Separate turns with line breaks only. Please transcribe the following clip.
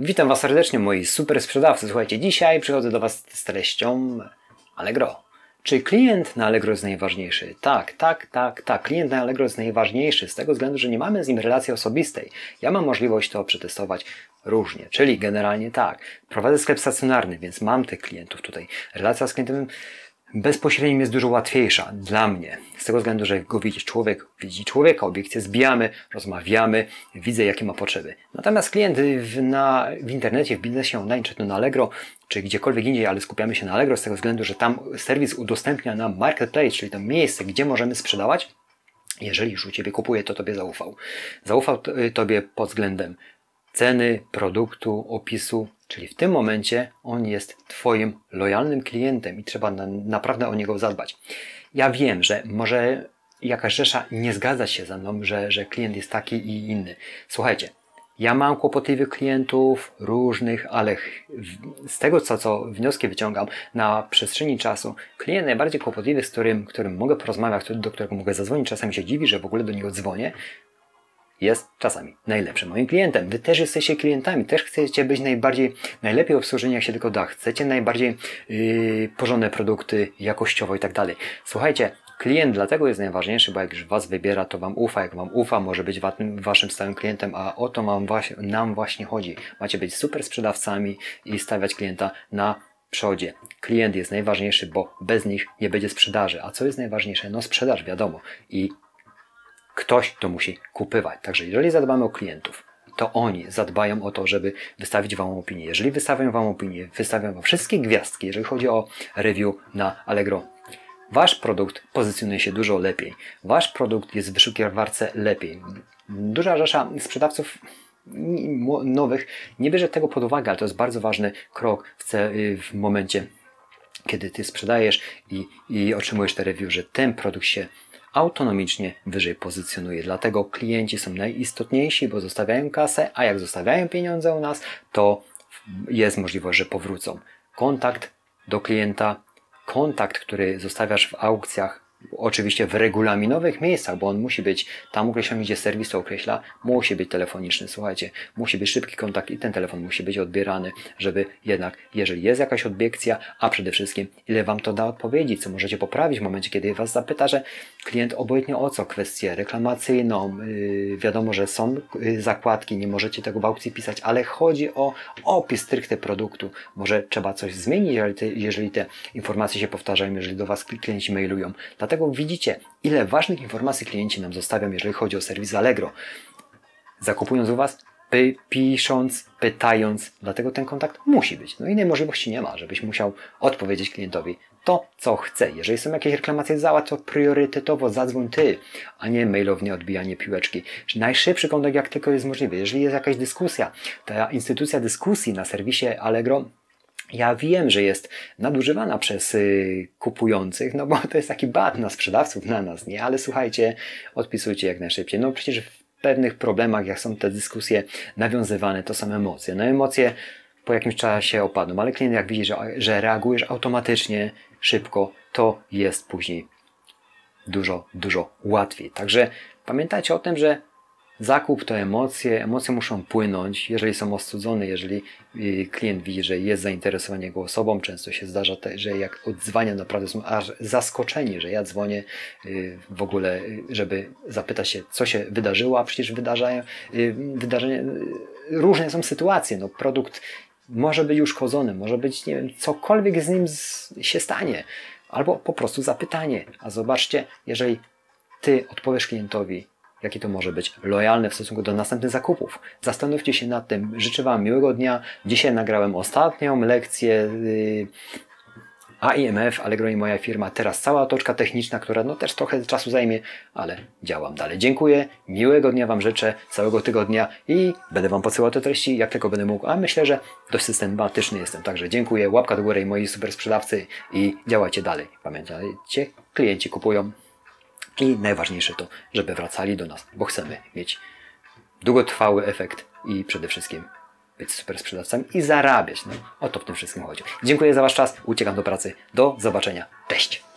Witam Was serdecznie, moi super sprzedawcy. Słuchajcie, dzisiaj przychodzę do Was z treścią Allegro. Czy klient na Allegro jest najważniejszy? Tak, tak, tak, tak. Klient na Allegro jest najważniejszy z tego względu, że nie mamy z nim relacji osobistej. Ja mam możliwość to przetestować różnie, czyli generalnie tak. Prowadzę sklep stacjonarny, więc mam tych klientów tutaj. Relacja z klientem bezpośrednim jest dużo łatwiejsza dla mnie. Z tego względu, że go widzi człowiek, widzi człowieka, obiekcje zbijamy, rozmawiamy, widzę jakie ma potrzeby. Natomiast klient w, na, w internecie, w biznesie online, czy to na Allegro, czy gdziekolwiek indziej, ale skupiamy się na Allegro z tego względu, że tam serwis udostępnia nam marketplace, czyli to miejsce, gdzie możemy sprzedawać. Jeżeli już u Ciebie kupuje, to Tobie zaufał. Zaufał Tobie pod względem ceny, produktu, opisu, czyli w tym momencie on jest Twoim lojalnym klientem i trzeba na, naprawdę o niego zadbać. Ja wiem, że może jakaś rzesza nie zgadza się ze mną, że, że klient jest taki i inny. Słuchajcie, ja mam kłopotliwych klientów różnych, ale z tego, co, co wnioski wyciągam na przestrzeni czasu, klient najbardziej kłopotliwy, z którym, którym mogę porozmawiać, do którego mogę zadzwonić, czasami się dziwi, że w ogóle do niego dzwonię, jest czasami najlepszym moim klientem. Wy też jesteście klientami, też chcecie być najbardziej, najlepiej obsłużeni jak się tylko da. Chcecie najbardziej yy, porządne produkty jakościowo i tak dalej. Słuchajcie, klient dlatego jest najważniejszy, bo jak już Was wybiera, to Wam ufa. Jak Wam ufa, może być Waszym stałym klientem, a o to mam nam właśnie chodzi. Macie być super sprzedawcami i stawiać klienta na przodzie. Klient jest najważniejszy, bo bez nich nie będzie sprzedaży. A co jest najważniejsze? No sprzedaż, wiadomo. I ktoś to musi kupywać. Także jeżeli zadbamy o klientów, to oni zadbają o to, żeby wystawić Wam opinię. Jeżeli wystawią Wam opinię, wystawią Wam wszystkie gwiazdki, jeżeli chodzi o review na Allegro, Wasz produkt pozycjonuje się dużo lepiej. Wasz produkt jest w wyszukiwarce lepiej. Duża rzesza sprzedawców nowych nie bierze tego pod uwagę, ale to jest bardzo ważny krok w, w momencie, kiedy Ty sprzedajesz i, i otrzymujesz te review, że ten produkt się autonomicznie wyżej pozycjonuje. Dlatego klienci są najistotniejsi, bo zostawiają kasę, a jak zostawiają pieniądze u nas, to jest możliwość, że powrócą. Kontakt do klienta, kontakt, który zostawiasz w aukcjach, oczywiście w regulaminowych miejscach, bo on musi być tam określony, gdzie serwis to określa, musi być telefoniczny. Słuchajcie, musi być szybki kontakt i ten telefon musi być odbierany, żeby jednak, jeżeli jest jakaś obiekcja, a przede wszystkim, ile Wam to da odpowiedzi, co możecie poprawić w momencie, kiedy Was zapyta, że klient obojętnie o co, kwestię reklamacyjną, yy, wiadomo, że są yy, zakładki, nie możecie tego w aukcji pisać, ale chodzi o opis stricte produktu. Może trzeba coś zmienić, te, jeżeli te informacje się powtarzają, jeżeli do Was klienci mailują. Dlatego widzicie, ile ważnych informacji klienci nam zostawią, jeżeli chodzi o serwis Allegro. Zakupując u Was, by, pisząc, pytając, dlatego ten kontakt musi być. No innej możliwości nie ma, żebyś musiał odpowiedzieć klientowi to, co chce. Jeżeli są jakieś reklamacje zała, to priorytetowo zadzwoń ty, a nie mailownie odbijanie piłeczki. Najszybszy kontakt jak tylko jest możliwy. Jeżeli jest jakaś dyskusja, ta instytucja dyskusji na serwisie Allegro ja wiem, że jest nadużywana przez y, kupujących, no bo to jest taki bat na sprzedawców, na nas, nie? Ale słuchajcie, odpisujcie jak najszybciej. No przecież w pewnych problemach, jak są te dyskusje nawiązywane, to są emocje. No emocje po jakimś czasie opadną, ale klient jak widzi, że, że reagujesz automatycznie, szybko, to jest później dużo, dużo łatwiej. Także pamiętajcie o tym, że Zakup to emocje, emocje muszą płynąć, jeżeli są ostudzone, jeżeli y, klient widzi, że jest zainteresowany jego osobą, często się zdarza, że jak odzwania naprawdę są aż zaskoczeni, że ja dzwonię y, w ogóle, y, żeby zapytać się, co się wydarzyło, a przecież wydarzają, wydarzenia, różne są sytuacje, no produkt może być uszkodzony, może być, nie wiem, cokolwiek z nim się stanie, albo po prostu zapytanie, a zobaczcie, jeżeli ty odpowiesz klientowi, jaki to może być lojalny w stosunku do następnych zakupów. Zastanówcie się nad tym. Życzę Wam miłego dnia. Dzisiaj nagrałem ostatnią lekcję AIMF, Allegro i moja firma. Teraz cała otoczka techniczna, która no też trochę czasu zajmie, ale działam dalej. Dziękuję, miłego dnia Wam życzę, całego tygodnia i będę Wam podsyłał te treści, jak tylko będę mógł, a myślę, że dość systematyczny jestem. Także dziękuję, łapka do góry moi super sprzedawcy i działajcie dalej. Pamiętajcie, klienci kupują. I najważniejsze to, żeby wracali do nas, bo chcemy mieć długotrwały efekt i przede wszystkim być super sprzedawcami i zarabiać. No, o to w tym wszystkim chodzi. Dziękuję za Wasz czas, uciekam do pracy. Do zobaczenia. Cześć!